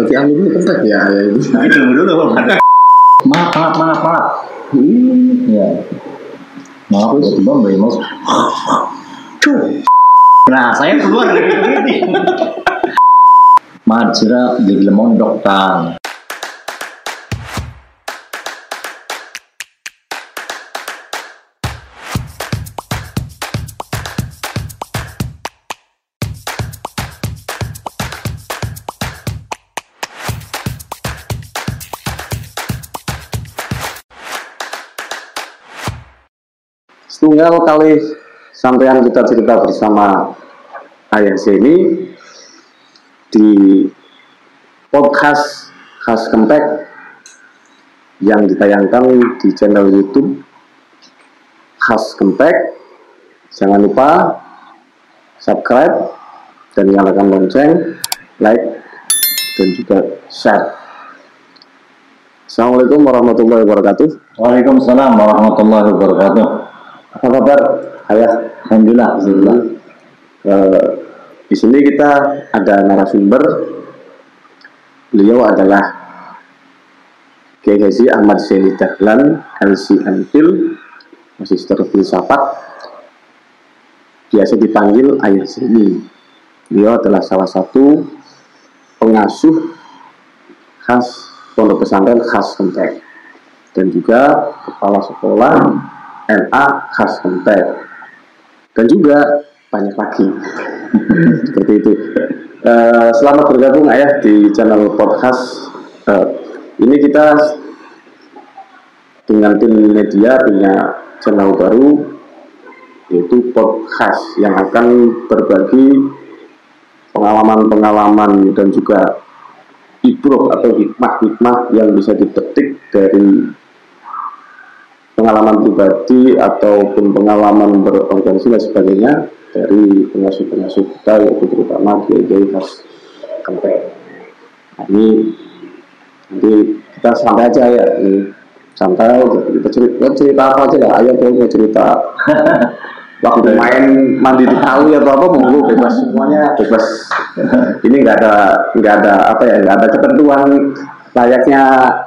Bagi aku dulu pentek ya, ya itu. Nah, tunggu dulu Bapak. Maaf, maaf, maaf, maaf. Hmm. Ya. Maaf, tiba-tiba Mbak Imas. Nah, saya keluar dari ini. Majra jadi lemondok, Kang. Setunggal kali sampean kita cerita bersama Ayah Zeni di podcast khas Kempek yang ditayangkan di channel YouTube khas Kempek. Jangan lupa subscribe dan nyalakan lonceng, like dan juga share. Assalamualaikum warahmatullahi wabarakatuh. Waalaikumsalam warahmatullahi wabarakatuh. Apa kabar, Ayah? Alhamdulillah. Alhamdulillah. Eh, di sini kita ada narasumber. Beliau adalah Kiai Haji Ahmad Zaini Dahlan, LC Anfil, Magister Filsafat. Biasa dipanggil Ayah Zaini. Beliau adalah salah satu pengasuh khas pondok pesantren khas Kentek dan juga kepala sekolah NA khas Kentek dan juga banyak lagi. Seperti itu. Eh, selamat bergabung ayah di channel podcast. Eh, ini kita dengan tim media punya channel baru yaitu podcast yang akan berbagi pengalaman-pengalaman dan juga ibrah atau hikmah-hikmah yang bisa dipetik dari pengalaman pribadi ataupun pengalaman berorganisasi dan sebagainya dari pengasuh-pengasuh kita yaitu terutama kiai khas Kempe. Nah, ini nanti kita santai aja ya ini santai kita cerita, cerita apa aja ya? Ayah mau cerita. Waktu main mandi di kali atau apa monggo bebas semuanya. Bebas. Ini nggak ada nggak ada apa ya nggak ada ketentuan layaknya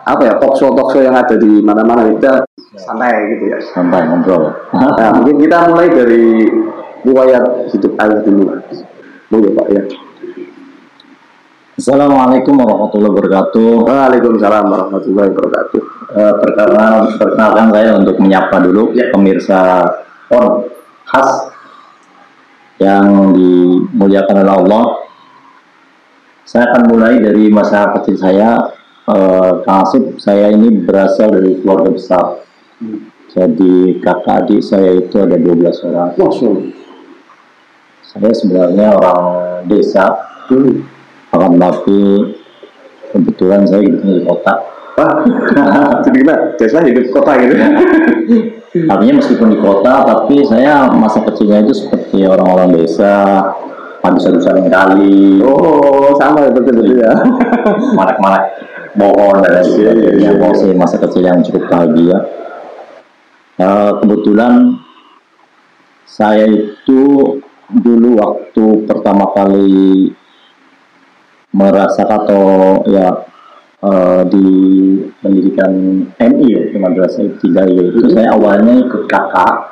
apa ya talk show talk show yang ada di mana-mana kita santai gitu ya Sampai ngobrol. nah mungkin kita mulai dari riwayat hidup ayah dulu monggo pak ya Assalamualaikum warahmatullahi wabarakatuh. Waalaikumsalam warahmatullahi wabarakatuh Eh, perkenalkan, perkenalkan saya untuk menyapa dulu ya pemirsa on khas yang dimuliakan oleh Allah. Saya akan mulai dari masa kecil saya. Asif, saya ini berasal dari keluarga besar. Jadi kakak adik saya itu ada 12 orang. Allah Saya sebenarnya orang desa, Hmm. akan tapi kebetulan saya hidup di kota. Jadi gimana? Desa hidup kota gitu Artinya meskipun di kota, tapi saya masa kecilnya itu seperti orang-orang desa, habis-habisan kali, Oh, sama ya betul betul ya. malak-malak pohon dan lain sebagainya. Masih masa kecil yang cukup bahagia. Eh, kebetulan saya itu dulu waktu pertama kali merasakan atau ya eh, di pendidikan MI ya di madrasah ibtidaiyah itu. Saya awalnya ikut kakak.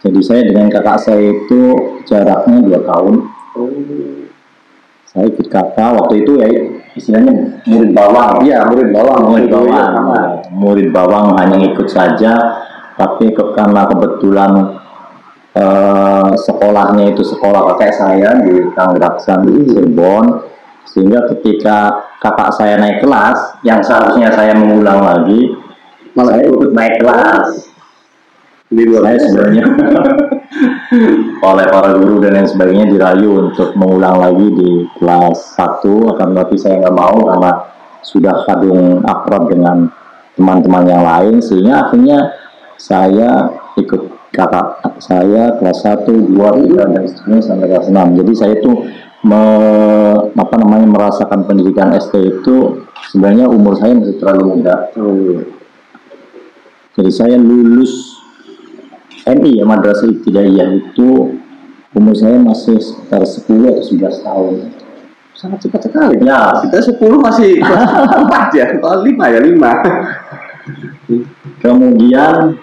Jadi saya dengan kakak saya itu jaraknya dua tahun. Saya ikut kakak. Waktu itu ya istilahnya murid bawang. Iya, murid bawang. murid bawang. murid bawang hanya ikut saja tapi ke, karena kebetulan eh, sekolahnya itu sekolah kakek saya di Tangerang di Cirebon sehingga ketika kakak saya naik kelas yang seharusnya saya mengulang lagi Malah saya ikut naik kelas Di luar saya sebenarnya. Oleh para guru dan lain sebagainya dirayu untuk mengulang lagi di kelas 1 akan tetapi saya nggak mau karena sudah kadung akrab dengan teman-teman yang lain sehingga akhirnya saya ikut kakak saya kelas 1, 2, 3 dan seterusnya sampai kelas 6 jadi saya itu me- apa namanya merasakan pendidikan SD itu sebenarnya umur saya masih terlalu muda. Jadi saya lulus MI ya Madrasah Ibtidaiyah itu umur saya masih sekitar 10 atau 11 tahun. sangat cepat sekali. Ya. Kita 10 masih empat ya, kalau lima ya lima. Kemudian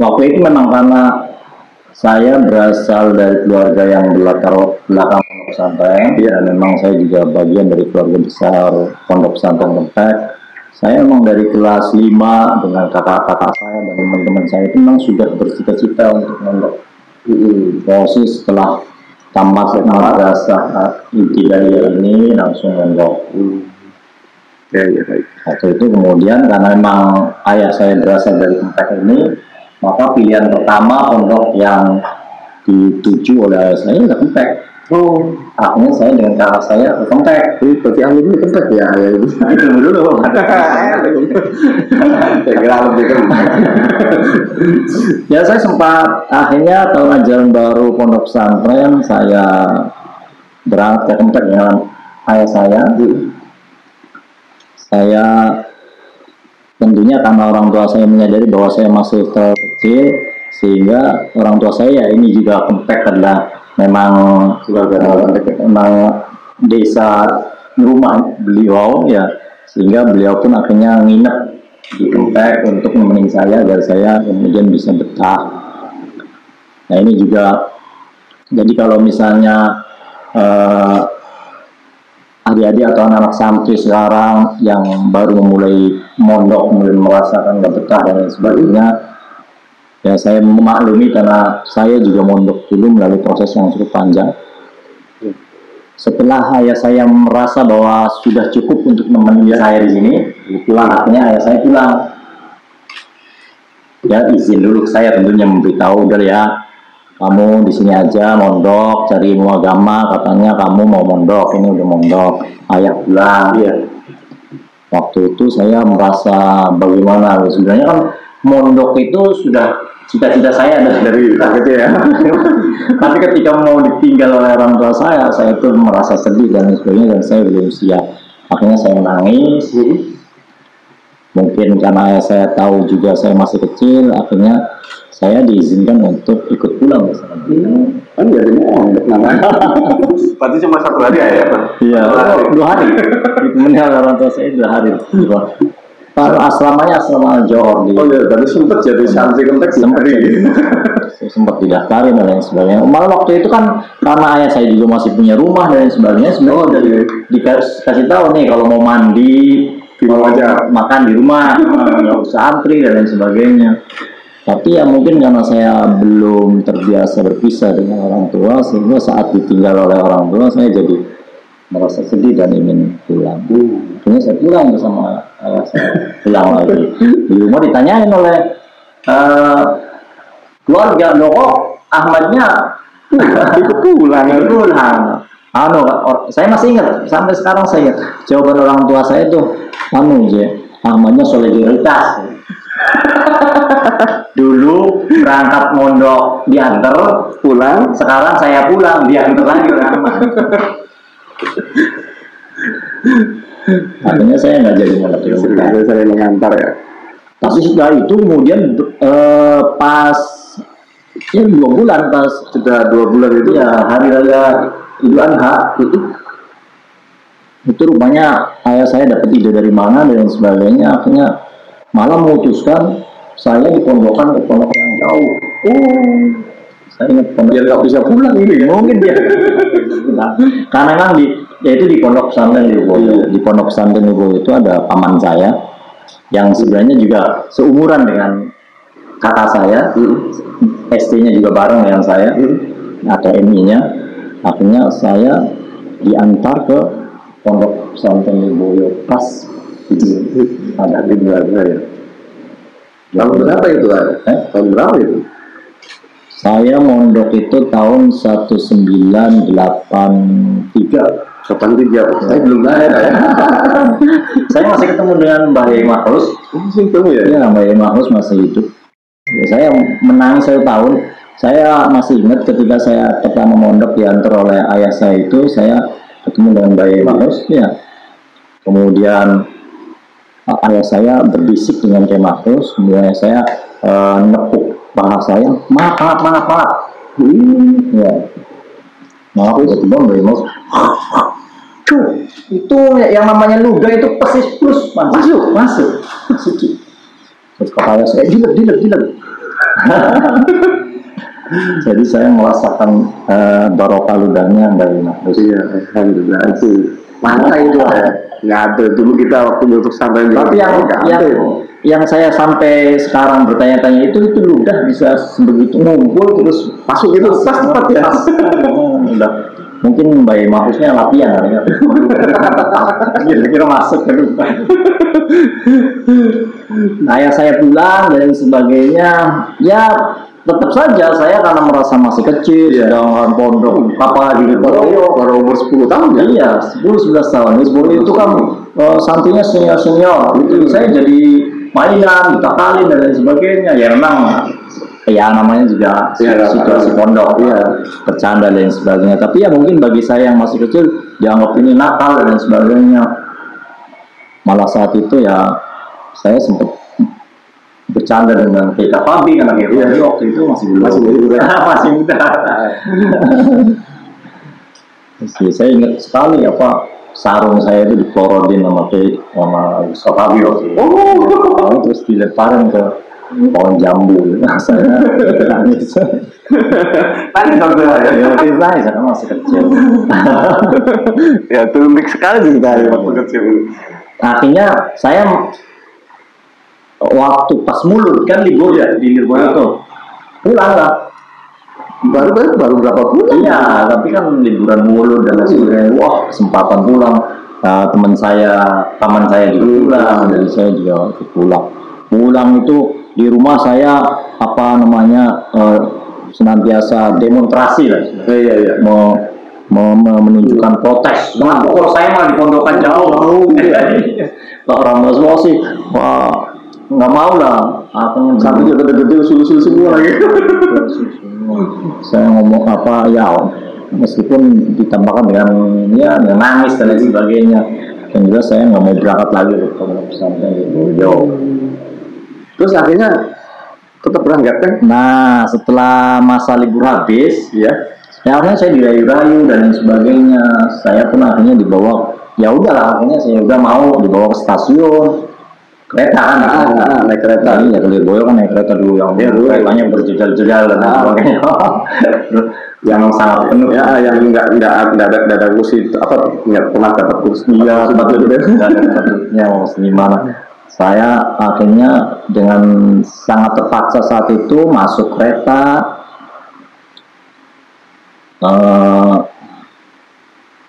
waktu itu memang karena saya berasal dari keluarga yang berlatar belakang pondok pesantren. Ya, memang saya juga bagian dari keluarga besar pondok pesantren Kempek. Saya memang dari kelas 5 dengan kakak-kakak saya dan teman-teman saya itu memang sudah bercita-cita untuk mondok. Posisi setelah tamat madrasah ibtidaiyah ini langsung mondok. Ya, ya, baik. Waktu itu kemudian karena memang ayah saya berasal dari Kempek ini, maka pilihan pertama pondok yang dituju oleh ayah saya adalah Kempek. Oh, Akhirnya saya dengan kakak saya ke Kempek. ini berarti alumni tempat ya, ya itu. Itu dulu. Saya kira lebih kan. ya saya sempat akhirnya tahun ajaran baru pondok pesantren saya berangkat ke Kempek dengan ayah saya. Saya tentunya karena orang tua saya menyadari bahwa saya masih terlalu kecil sehingga orang tua saya ini juga Kempek adalah memang keluarga memang desa rumah beliau ya sehingga beliau pun akhirnya nginep di Kempek untuk nemenin saya agar saya kemudian bisa betah. Nah ini juga jadi kalau misalnya eh, adik-adik atau anak-anak santri sekarang yang baru memulai mondok, mulai merasakan gak betah dan sebagainya, ya saya memaklumi karena saya juga mondok dulu melalui proses yang cukup panjang. Setelah ayah saya merasa bahwa sudah cukup untuk menemani saya di sini, pulang akhirnya ayah saya pulang. Ya izin dulu saya tentunya memberitahu udah ya kamu di sini aja mondok cari ilmu agama katanya kamu mau mondok ini udah mondok ayah pulang Iya. waktu itu saya merasa bagaimana sebenarnya kan mondok itu sudah cita-cita saya dari Dari gitu ya. tapi ketika mau ditinggal oleh orang tua saya saya itu merasa sedih dan sebagainya dan saya belum siap akhirnya saya menangis mungkin karena saya tahu juga saya masih kecil akhirnya saya diizinkan untuk ikut pulang sana. Kan jadi mondok namanya. Berarti cuma satu hari ya, Pak? Iya, dua hari. Itu meninggal orang tua saya dua hari. Dua. Pak asramanya asrama Johor di Oh iya, berarti sempat jadi santri kontak Sempat sempat didaftarin dan lain sebagainya. Malah waktu itu kan karena ayah saya juga masih punya rumah dan lain sebagainya, sebenarnya Oh, iya. dikasih tahu nih kalau mau mandi Di rumah aja. makan di rumah, nggak usah antri dan lain sebagainya. Tapi ya mungkin karena saya belum terbiasa berpisah dengan orang tua sehingga saat ditinggal oleh orang tua saya jadi merasa sedih dan ingin pulang. Akhirnya saya pulang bersama ayah saya pulang lagi. Di rumah ditanyain oleh eh, keluarga loh kok Ahmadnya Ikut pulang. ikut pulang. Anu, saya masih ingat sampai sekarang saya ingat jawaban orang tua saya tuh anu je Ahmadnya solidaritas. Dulu berangkat mondok diantar, Pulang. sekarang saya pulang diantar lagi Ahmad. Akhirnya saya nggak jadi mondok di. Saya sering mengantar ya. Tapi setelah itu kemudian eh, pas ya dua bulan pas Sudah dua bulan itu. ya hari raya Idul Adha itu itu rupanya ayah saya dapat ide dari mana dan sebagainya akhirnya malah memutuskan saya dipondokkan ke pondok yang jauh Oh, saya ingat pondok biar nggak bisa pulang ini ya. mungkin dia karena memang di ya itu di pondok pesantren di Luboyo di pondok pesantren Luboyo itu ada paman saya yang sebenarnya juga seumuran dengan kakak saya. ST-nya juga bareng dengan saya. Ada MI-nya akhirnya saya diantar ke pondok pesantren Luboyo pas. Itu ada di ya. Tahun berapa itu kan? Eh? Tahun berapa itu? saya mondok itu tahun 1983 Kapan tiga? Saya belum lahir ya. saya masih ketemu dengan Mbak Yai Mahrus Masih ketemu ya? ya Mbak Yai Mahrus masih hidup. Ya, saya menangis satu tahun. Saya masih ingat ketika saya pertama mondok diantar oleh ayah saya itu saya ketemu dengan Mbak Yai Mahrus ya kemudian uh, ayah saya berbisik dengan Kiai Mahrus kemudian ayah saya uh, nepuk paha saya. Maaf maaf maaf maaf. Hmm. ya maaf tiba-tiba Mbak Yai Mahrus Tuh, itu yang namanya luda itu persis plus masuk, masuk, masuk. Terus kepala saya dilek, dilek, dilek. Jadi saya merasakan uh, barokah ludahnya dari Mas. Iya, alhamdulillah itu mana itu ya? Nggak ada dulu kita waktu untuk sampai Tapi yang yang yang saya sampai sekarang bertanya-tanya itu itu ludah bisa sebegitu ngumpul terus masuk itu pas tepat ya. Udah mungkin Mbak Mahfuznya latihan ya. Kira-kira masuk ke ludah. Ayah saya pulang dan sebagainya, ya tetap saja saya karena merasa masih kecil ya. sedangkan pondok apa gitu baru baru umur 10 tahun ya iya 10 11 tahun 10 itu kan uh, santinya senior senior itu saya jadi mainan kali dan lain sebagainya. Ya memang ya namanya juga ya, situasi pondok ya bercanda dan lain sebagainya. Tapi ya mungkin bagi saya yang masih kecil dianggap ini nakal dan sebagainya. Malah saat itu ya saya sempat bercanda dengan kita Fabi karena iya. waktu itu masih belum masih muda masih muda. Jadi, saya ingat sekali apa sarung saya itu dikorodin sama kayak sama Fabi waktu itu oh. terus dilemparin ke pohon jambu. Nah, saya nangis tadi dong ya? Ya mungkin saya karena masih kecil. Ya tumbik sekali sih dari waktu kecil. Akhirnya saya waktu pas mulut kan libur ya di libur itu pulang lah baru baru, baru berapa bulan iya tapi kan liburan mulut dan lain sebagainya wah kesempatan pulang nah, teman saya taman saya juga pulang dan saya juga pulang pulang itu di rumah saya apa namanya uh, senantiasa demonstrasi lah iya iya, iya. mau mau menunjukkan protes. Kenapa kalau saya malah di pondokan jauh? Orang tua sih, wah nggak mau lah. Apa satu juga gede-gede usul-usul semua lagi. saya ngomong apa? Ya meskipun ditambahkan dengan ya dengan nangis dan lain sebagainya. Dan juga saya nggak mau berangkat lagi ke pesantren gitu. Yo. Terus akhirnya tetap berangkat kan? Nah setelah masa libur habis ya ya akhirnya saya dirayu-rayu dan lain sebagainya. Saya pun akhirnya dibawa ya udahlah akhirnya saya udah mau dibawa ke stasiun kereta. Kan ah, ah, naik kereta. Iya kelir boyo kan naik kereta dulu. Yang ya, dulu keretanya berjejal-jejal dan ah. sebagainya. Yang sangat penuh. Ya yang enggak enggak enggak ada enggak ada kursi apa enggak pernah dapat kursi. Iya betul. enggak ada sepatunya mau gimana? Saya akhirnya dengan sangat terpaksa saat itu masuk kereta uh,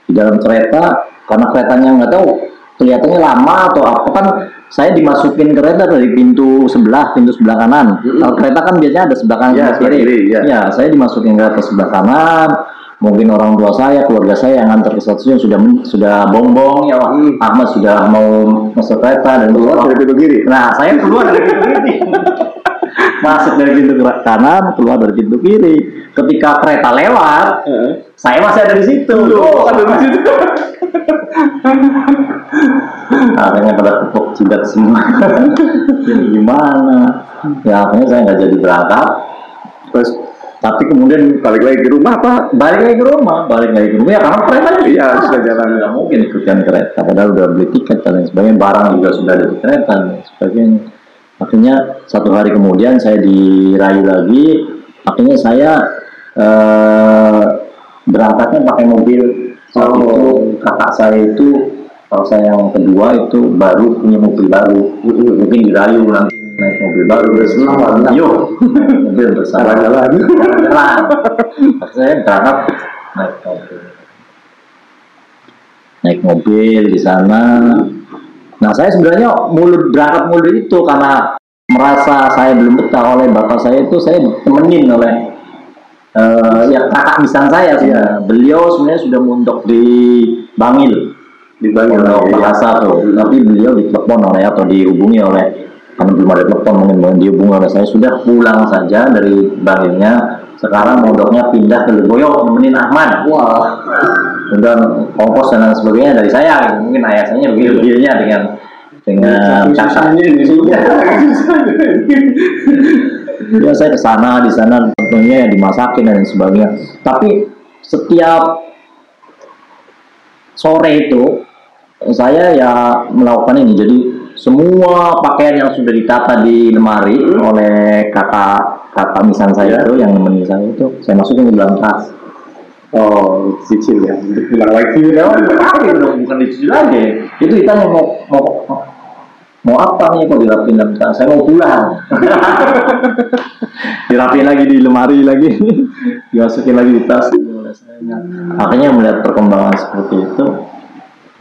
di dalam kereta karena keretanya nggak tahu kelihatannya lama atau apa kan saya dimasukin kereta dari pintu sebelah, pintu sebelah kanan. Mm-hmm. Kalau kereta kan biasanya ada sebelah kanan ya, kiri. Ya. ya, saya dimasukin kereta sebelah kanan. Mungkin orang tua saya, keluarga saya yang antar ke stasiun sudah sudah bongbong ya, hmm. Ahmad sudah mau masuk kereta dan keluar dari pintu kiri. Nah, saya keluar dari pintu kiri. masuk dari pintu kanan, keluar dari pintu kiri. Ketika kereta lewat, saya masih ada di situ. Oh, ada di situ. akhirnya pada tepuk jidat semua. Jadi gimana? Ya akhirnya saya nggak jadi berangkat. Terus tapi kemudian balik lagi ke rumah apa? Balik lagi ke rumah. Balik lagi ke rumah ya karena kereta iya sudah jalan. Nggak mungkin ikutkan kereta padahal udah beli tiket dan sebagainya. Barang juga sudah ada di kereta dan sebagainya. Akhirnya satu hari kemudian saya dirayu lagi. Akhirnya saya eh, berangkatnya pakai mobil. Saat oh. itu kakak saya itu kalau saya yang kedua itu baru punya mobil baru. Mungkin dirayu nanti naik mobil baru. Bersama yuk mobil bersama jalan jalan saya berangkat naik mobil. Naik mobil di sana. Nah saya sebenarnya mulut berangkat mulut itu karena merasa saya belum betah oleh bapak saya itu saya temenin oleh uh, ya kakak misang saya. Sih ya. beliau sebenarnya sudah mondok di Bangil di Bangil oh, bahasa tuh. Tapi beliau ditelepon oleh atau dihubungi oleh karena belum ada telepon mungkin dihubungi oleh saya. Sudah pulang saja dari Bangilnya sekarang modoknya pindah ke Leboyo nemenin Ahmad. Wah. Dan ongkos dan sebagainya dari saya. Mungkin ayah saya begitu dealnya dengan dengan sini ya saya ke sana di sana tentunya yang dimasakin dan sebagainya. Tapi setiap sore itu saya ya melakukan ini. Jadi semua pakaian yang sudah ditata di lemari oleh kakak kakak misan saya itu yang nemenin saya itu saya masukin ke dalam tas. Oh, cicil ya. Untuk bilang lagi. Ya, bukan bukan dicuci lagi. Itu kita mau mau mau, mau apa nih kok dirapiin dalam tas? Saya mau pulang. dirapiin lagi di lemari lagi, dimasukin lagi di tas. Akhirnya melihat perkembangan seperti itu,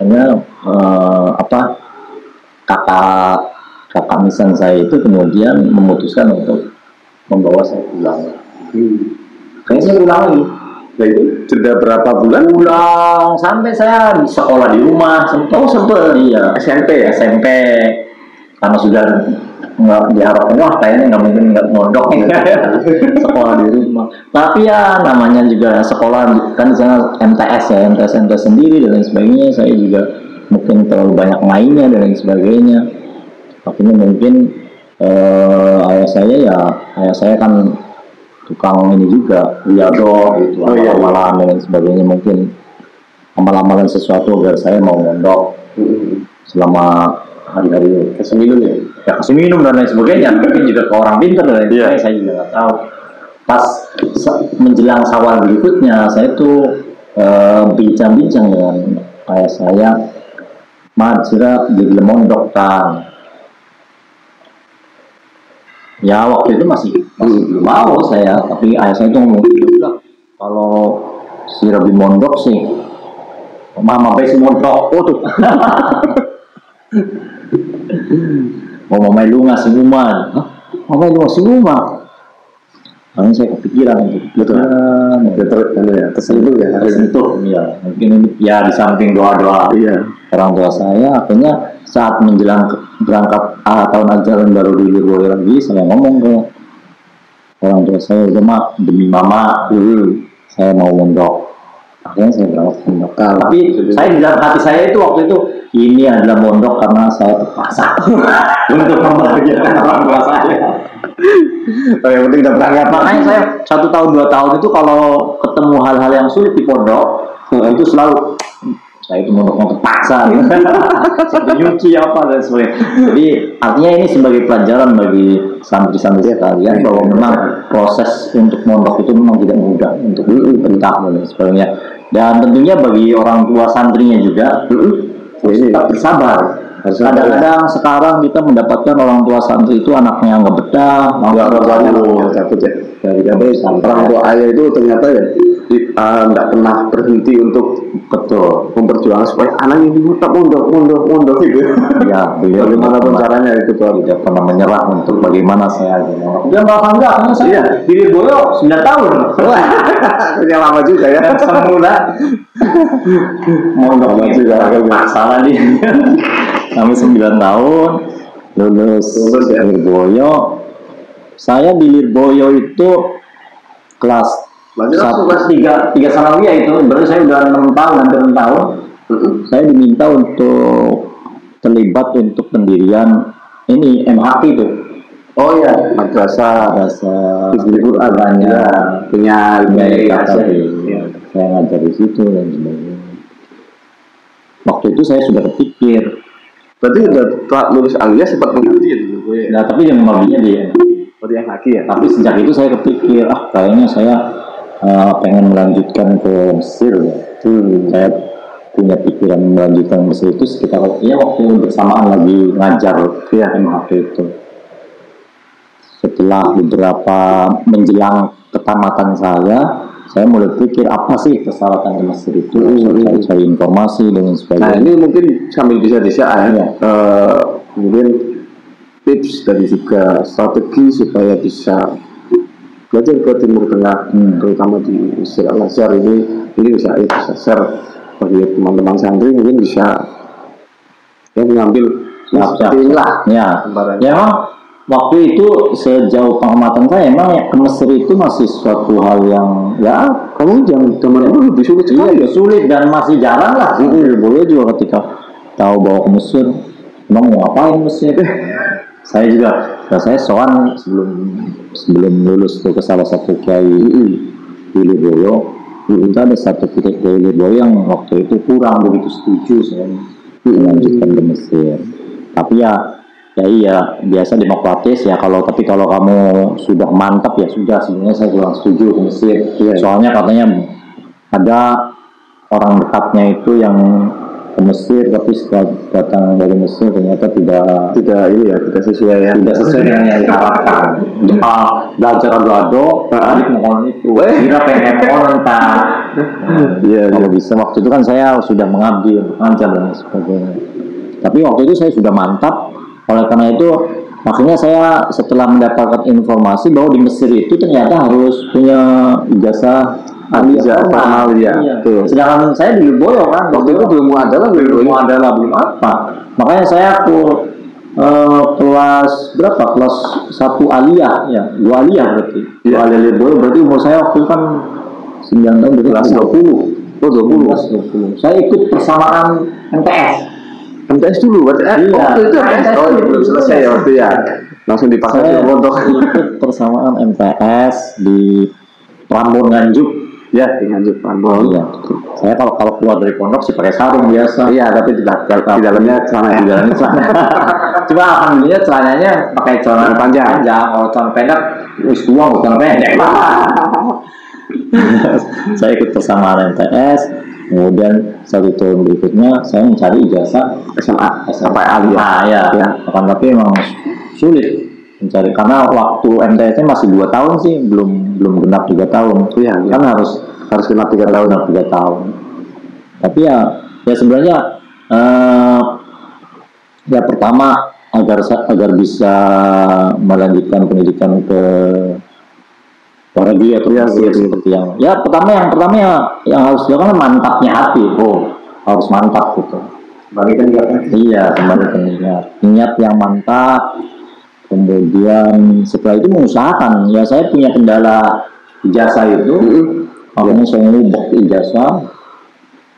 hanya eh, apa kakak kakak misan saya itu kemudian memutuskan untuk membawa saya pulang. Hmm. Kayaknya saya pulang lagi. Nah itu jeda berapa bulan? pulang sampai saya di sekolah di rumah sempat oh sempet iya SMP ya? SMP karena sudah nggak diharapkan wah kayaknya nggak mungkin nggak mondok nih sekolah di rumah. Tapi ya namanya juga sekolah kan di sana MTS ya MTS MTS sendiri dan lain sebagainya. Saya juga mungkin terlalu banyak mainnya dan lain sebagainya. Akhirnya mungkin eh, ayah saya ya ayah saya kan tukang ini juga riado gitu Oh, iya, iya. amalan-amalan dan lain sebagainya. Mungkin amal-amalan sesuatu agar saya mau mondok selama hari-hari minum ya? Ya kasih minum dan lain sebagainya. Mungkin juga ke orang pintar dan lain Iya. sebagainya saya juga nggak tahu. Pas menjelang sawal berikutnya saya tuh eh, bincang-bincang dengan ayah saya Mat, sira jadi mondok kan ya waktu itu masih masih belum mau saya tapi ayah saya tuh ngomong "Ya udah, kalau si Robi mondok sih. Mama besi mondok oh tuh mau mamai lu ngasih uman Hah? mamai lu ngasih uman Makanya saya kepikiran gitu. Betul. Ya, ter, anu ya, tersentuh ya. tersentuh ya mungkin ini ya di samping doa doa Iya. orang tua saya akhirnya saat menjelang berangkat ah, tahun ajaran baru di Lirboyo lagi saya ngomong ke orang tua saya udah mak demi mama dulu saya mau mondok akhirnya saya berangkat ke mondok Ah, tapi saya di dalam hati saya itu waktu itu ini adalah mondok karena saya terpaksa. Untuk membahagiakan orang tua saya. Oh, yang penting udah berangkat. makanya saya satu tahun dua tahun itu kalau ketemu hal-hal yang sulit di pondok itu selalu saya itu mondok mau terpaksa. Gitu. nyuci apa dan sebagainya. Jadi artinya ini sebagai pelajaran bagi santri-santri sekalian bahwa memang proses untuk mondok itu memang tidak mudah untuk bentah dan sebagainya dan tentunya bagi orang tua santrinya juga Ini. tetap bersabar kadang-kadang sekarang kita mendapatkan orang tua santri itu anaknya nggak betah nggak ya. dari orang tua ayah itu ternyata ya di- ah, nggak pernah berhenti untuk betul memperjuangkan supaya anaknya ini tetap mondok, mondok, mondok gitu. ya beliau Bagaimanapun caranya itu tuh. tidak pernah menyerah untuk bagaimana saya dia nggak bangga karena saya Iya. diri boyo 9 tahun Punya lama juga ya. semula mondok Lama juga. masalah dia sampai 9 tahun lulus Lulus ya. Lirboyo saya di Lirboyo itu kelas satu tiga tiga sanawiyah itu. Berarti saya udah enam tahun hampir enam tahun. Saya diminta untuk terlibat untuk pendirian ini MHQ itu. Oh iya, madrasah bahasa Hizbul Quran Qurannya. Ya, punya. IKTP. Iya. saya ngajar di situ dan sebagainya. Waktu itu saya sudah berpikir. Berarti udah telah lulus aliyah sempat mengerti ya dulu gue. nah tapi yang mabinya dia. Oh yang lagi ya. tapi sejak itu saya kepikir ah kayaknya saya eh, pengen melanjutkan ke Mesir ya Hmm. saya punya pikiran melanjutkan ke Mesir itu sekitar ya waktu bersamaan lagi ngajar ya MHP itu setelah beberapa menjelang ketamatan saya saya mulai pikir apa sih persyaratan ke Mesir itu saya cari informasi dan Nah sebagainya ini mungkin sambil bisa di ya. Iya. Eh, kemudian tips dan juga strategi supaya bisa belajar ke Timur Tengah, Hmm. terutama di Mesir Al Azhar ini, ini bisa ya, bisa share bagi teman-teman santri mungkin bisa ya mengambil Siap, siap. seperti inilah Ya, gambaran. ya waktu itu sejauh pengamatan saya emang ya ke Mesir itu masih suatu hal yang ya Kamu jangan zaman dulu lebih sulit iya, sekali. sulit dan masih jarang lah. Jadi boleh juga ketika tahu bahwa ke Mesir, emang mau ngapain Mesir? saya juga, ya saya soan sebelum sebelum lulus tuh ke salah satu kiai di Lirboyo, Hmm. itu ada satu titik dari Lirboyo yang waktu itu kurang begitu setuju saya melanjutkan ke Mesir tapi ya ya iya biasa demokratis ya kalau tapi kalau kamu sudah mantap ya sudah sebenarnya saya kurang setuju ke Mesir Iya. soalnya katanya ada orang dekatnya itu yang ke Mesir tapi setelah datang dari Mesir ternyata tidak Tidak ini ya, tidak sesuai ya. tidak sesuai dengan yang diharapkan. Ah, belajar ado-ado, balik mau itu. Kira pengen kontak. Iya, Kalau iya. bisa waktu itu kan saya sudah mengabdi ngajar dan sebagainya. Tapi waktu itu saya sudah mantap. Oleh karena itu makanya saya setelah mendapatkan informasi bahwa di Mesir itu ternyata harus punya ijazah Ijazah formal, ya, Iya. betul. Sedangkan saya di Lirboyo kan. Waktu itu belum ada lah belum belum adalah belum apa makanya saya aku eh, kelas berapa? Kelas satu aliyah. Ya dua aliyah berarti. Dua Iya. aliyah Lirboyo berarti umur saya waktu itu kan sembilan tahun berarti Kelas dua puluh. Oh, 20. kelas dua puluh. Saya ikut persamaan MTS MTS dulu, berarti eh, Iya. waktu itu MTS. Oh, belum selesai ya waktu ya. Langsung dipaksa saya ke pondok. ikut persamaan MTS di Prambon Nganjuk Ya, di Nganjuk Prambon. iya saya kalau kalau keluar dari pondok sih pakai sarung biasa Iya, tapi di, di dalamnya celana ya. di dalamnya celana. Cuma alhamdulillah celananya pakai celana Celana panjang. Kalau celana pendek, wis tua bukan pendek. saya ikut persamaan MTS, kemudian satu tahun berikutnya saya mencari ijazah SMA, sampai Ali ya. Ah ya, Ya. akan tapi memang sulit mencari karena waktu MTS-nya masih dua tahun sih, belum belum genap tiga tahun. Iya, iya. Kan harus Harus kena tiga tahun. tahun tiga tahun tapi ya ya sebenarnya eh, ya pertama agar agar bisa melanjutkan pendidikan ke luar negeri atau Iya, Mesir iya, iya. seperti yang ya pertama yang pertama ya, yang harus dilakukan mantapnya hati oh harus mantap gitu Balikan juga kan. iya kembali ke niat niat yang mantap kemudian setelah itu mengusahakan ya saya punya kendala ijazah itu makanya saya ngubah ijazah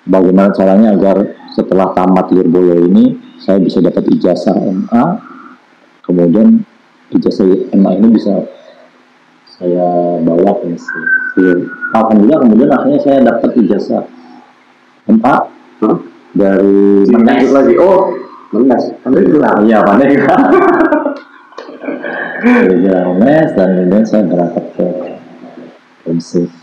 bagaimana caranya agar setelah tamat Lirboyo ini saya bisa dapat ijazah MA kemudian ijazah MA ini bisa saya bawa ke Iya. Alhamdulillah kemudian akhirnya saya dapat ijazah MA Hah? dari Lanjut lagi. Oh, menes. Alhamdulillah, iya pandai kan. Dari Jalan Mes dan kemudian saya berangkat ke ke Mesir.